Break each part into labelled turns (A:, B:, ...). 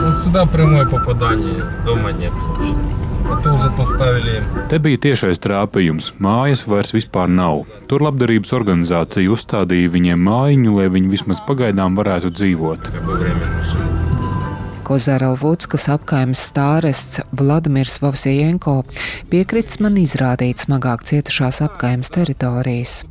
A: Вот сюда прямое попадание, дома нет вообще. Это уже поставили
B: Te bija tiešais trāpījums. Mājas vairs vispār nav. Tur labdarības organizācija uzstādīja viņiem mājiņu, lai viņi vismaz pagaidām varētu dzīvot.
A: как Kozarovuds,
C: kas apkaimes stārests Vladimirs Vovsijenko, piekritis man izrādīt smagāk cietušās apkaimes teritorijas.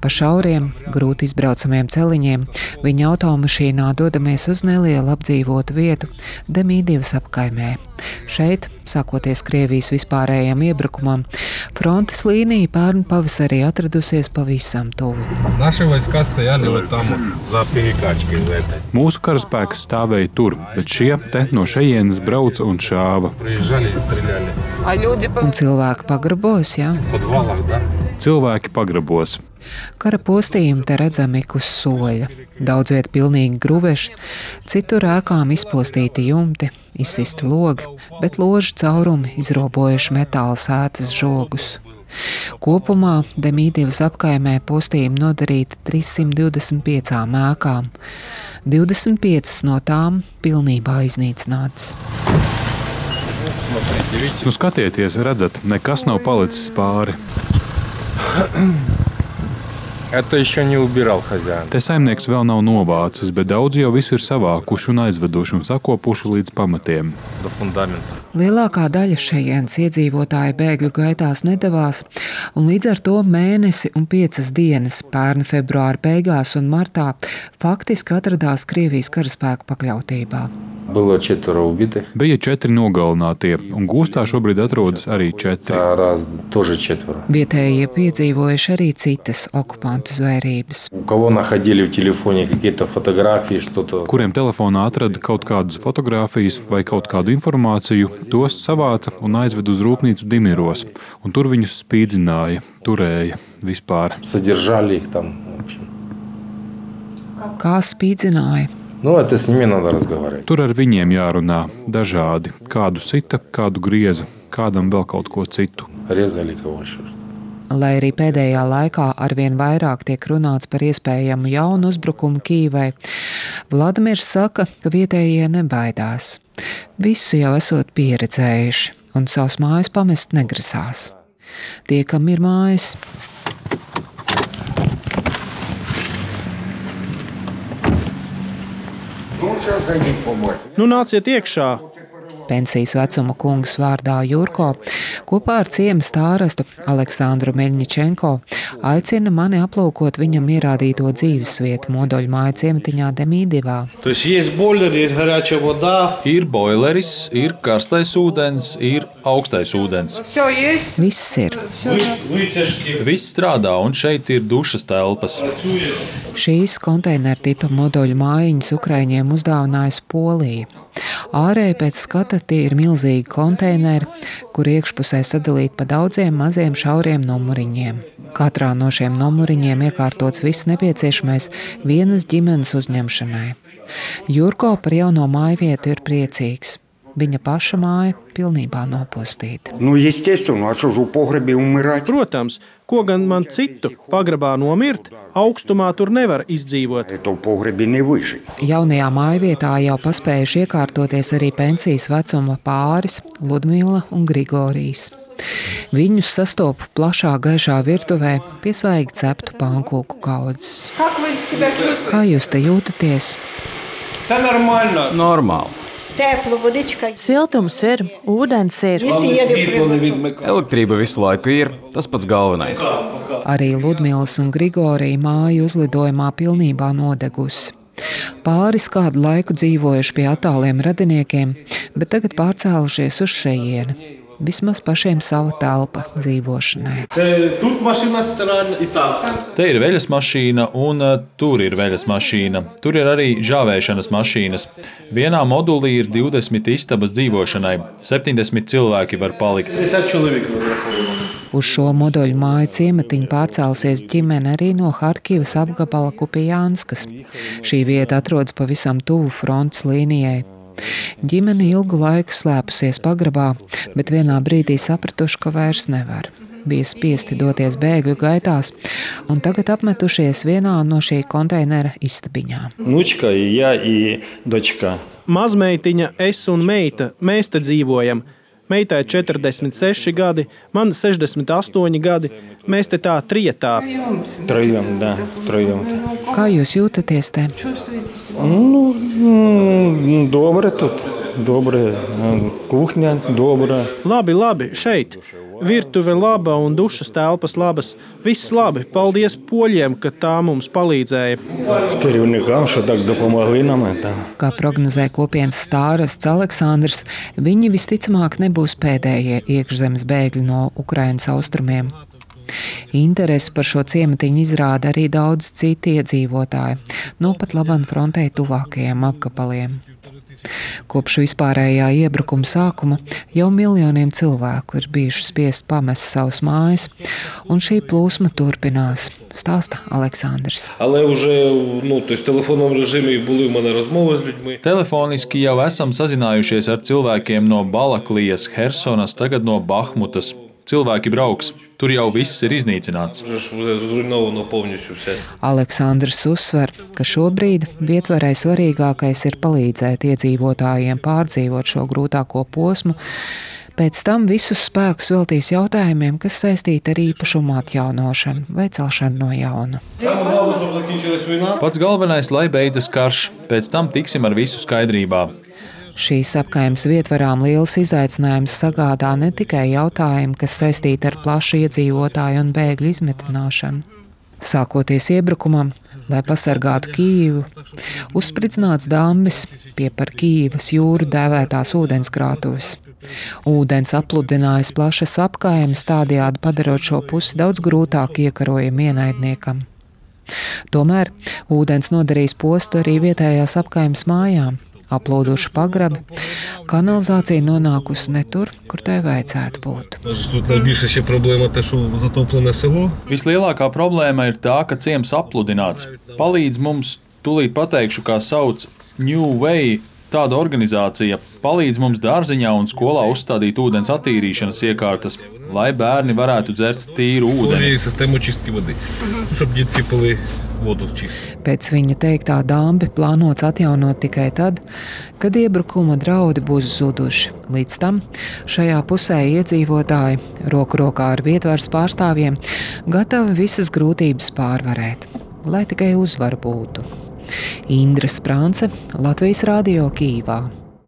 C: Pa šauriem, grūti izbraucamiem celiņiem viņa automašīnā dodamies uz nelielu apdzīvotu vietu Demīdivas apkaimē. Šeit, sākoties Krievijas vispārējiem iebrukumam, frontes līnija pērn pavasarī atradusies pavisam tuvu.
B: Mūsu karaspēks stāvēja tur, bet šie te no šejienes brauca un šāva.
C: Un cilvēki pagrabos, jā?
B: Cilvēki pagrabos.
C: Kara postījumi te redzami ik uz soļa. Daudz vietā pilnīgi gruveši, citur ēkām izpostīti jumti, izsisti logi, bet ložu caurumi izrobojuši metāla sētas žogus. Kopumā Demīdivas apkaimē postījumi nodarīti 325 ēkām. 25 no tām pilnībā
A: iznīcināts.
B: Nu, skatieties, redzat, nekas nav palicis pāri. Te saimnieks vēl nav novācis, bet daudz jau visu ir savākuši un aizveduši un sakopuši līdz pamatiem.
A: Do fundamenta.
C: Lielākā daļa šejienes iedzīvotāji bēgļu gaitās nedavās, un līdz ar to mēnesi un piecas dienas pērn februāra beigās un martā faktiski atradās Krievijas karaspēku pakļautībā.
B: Bija četri nogalinātie, un gūstā šobrīd atrodas arī četri.
C: Vietējie piedzīvojuši arī citas okupantu zvērības.
B: Kuriem telefonā atrada kaut kādas fotogrāfijas vai kaut kādu informāciju, tos savāca un aizved uz rūpnīcu Dimiros, un tur viņus spīdzināja, turēja vispār.
C: Kā spīdzināja?
D: Nu, ar tas viņiem nav jārazgovārē.
B: Tur ar viņiem jārunā dažādi. Kādu sita, kādu grieza, kādam vēl kaut ko citu.
D: Riezali kaut ko šur.
C: Lai arī pēdējā laikā arvien vairāk tiek runāts par iespējamu jaunu uzbrukumu Kīvai, Vladimirs saka, ka vietējie nebaidās. Visu jau esot pieredzējuši, un savus mājas pamest negrasās. Tie, kam ir mājas,
E: Nu, nāciet iekšā!
C: pensijas vecuma kungs vārdā Jurko, kopā ar ciemas stārastu Aleksandru Meļņičenko aicina mani aplūkot viņam ierādīto dzīvesvietu modoļmāja ciematiņā Demīdivā.
F: Ir boileris, ir karstais ūdens, ir augstais ūdens.
C: Viss ir.
F: Viss strādā un šeit ir dušas telpas.
C: Šīs konteineru tipa moduļu mājiņas Ukraiņiem uzdāvinājusi Polija. Ārēji pēc skata tie ir milzīgi konteineri, kur iekšpusē sadalīti pa daudziem maziem šauriem numuriņiem. Katrā no šiem numuriņiem iekārtots viss nepieciešamais vienas ģimenes uzņemšanai. Jurko par jauno māju vietu ir priecīgs. Viņa paša māja pilnībā nopostīta.
G: Nu,
E: Protams, ko gan man citu pagrabā nomirt, augstumā tur nevar izdzīvot.
C: Jaunajā mājvietā jau paspējuši iekārtoties arī pensijas vecuma pāris Ludmila un Grigorijas. Viņus sastopu plašā, gaišā virtuvē, piesaistīta ceptu pankūku kaudzes. Kā jūs te jūtaties?
E: Tas ir normāli.
F: normāli.
H: Tēpla vodička.
I: Siltums ir, ūdens ir.
F: Elektrība visu laiku ir tas pats galvenais.
C: Arī Ludmīlas un Grigorija māja uzlidojumā pilnībā nodegusi. Pāris kādu laiku dzīvojuši pie attāliem radiniekiem, bet tagad pārcēlušies uz šejieni vismaz pašiem sava telpa dzīvošanai.
F: Te ir veļas mašīna, un eh, tur ir veļas mašīna. Tur ir arī žāvēšanas mašīnas. Vienā modulī ir 20 istabas dzīvošanai. 70 cilvēki var palikt.
C: Uz šo moduļu māju ciematiņu pārcēlusies ģimene arī no Harkivas apgabala Kupijānskas. Šī vieta atrodas pavisam tuvu frontes līnijai. Ģimene ilgu laiku slēpusies pagrabā, bet vienā brīdī sapratuši, ka vairs nevar bija spiesti doties bēgļu gaitās, un tagad apmetušies vienā no šī konteinera istabiņām.
H: Nučka, ja, i,
E: Mazmeitiņa, es un meita, mēs te dzīvojam. Meitai 46 gadi, man 68 gadi. Mēs te tā trijotā.
H: Trajām, jā, trajām.
C: Kā jūs jūtaties te?
H: Nu, Mm, Dobre tur. Dobre, kuhņa, dobra.
E: Labi, labi, šeit. Virtuve laba un dušas telpas labas. Viss labi. Paldies poļiem, ka tā mums palīdzēja.
C: Kā prognozē kopienas stāsts Aleksandrs, viņi visticamāk nebūs pēdējie iekšzemes bēgļi no Ukrainas austrumiem. Interesi par šo ciematiņu izrāda arī daudz citi iedzīvotāji, no pat laban frontei tuvākajiem apgabaliem. Kopš vispārējā iebrukuma sākuma jau miljoniem cilvēku ir bijuši spiest pamest savus mājas, un šī plūsma turpinās. Stāsta Aleksandrs.
F: Telefoniski jau esam sazinājušies ar cilvēkiem no Balaklijas, Helsonas, tagad no Bahmutas cilvēki brauks. Tur jau viss ir iznīcināts.
C: Aleksandrs uzsver, ka šobrīd vietvarai svarīgākais ir palīdzēt iedzīvotājiem pārdzīvot šo grūtāko posmu. Pēc tam visus spēkus veltīs jautājumiem, kas saistīti ar īpašumu atjaunošanu vai celšanu no jauna.
F: Pats galvenais, lai beidzas karš, pēc tam tiksim ar visu skaidrībā.
C: Šīs apgājuma vietvarām liels izaicinājums sagādā ne tikai jautājumi, kas saistīti ar plašu iedzīvotāju un bēgļu izmetināšanu. Sākoties iebrukumam, lai pasargātu Kīvu, uzspridzināts dambis pie par Kīvas jūru dēvētās ūdenskrātuves. Ūdens apludinājis plašas apgājumas, tādējādi padarot šo pusi daudz grūtāk iekarojam ienaidniekam. Tomēr ūdens nodarīs postu arī vietējās apgājumas mājām aplūduši pagrabi. Kanalizācija nonākusi ne tur, kur tai vajadzētu būt.
F: Vislielākā problēma ir tā, ka ciems apludināts. Palīdz mums, tūlīt pateikšu, kā sauc New Way Tāda organizācija palīdz mums dārziņā un skolā uzstādīt ūdens attīrīšanas iekārtas lai bērni varētu dzert tīru ūdeni.
J: Mhm.
C: Pēc viņa teiktā dāmbi plānots atjaunot tikai tad, kad iebrukuma draudi būs zuduši. Līdz tam šajā pusē iedzīvotāji, roku rokā ar vietvaras pārstāvjiem, gatavi visas grūtības pārvarēt, lai tikai uzvar būtu. Indra Sprānce, Latvijas Rādio Kīvā.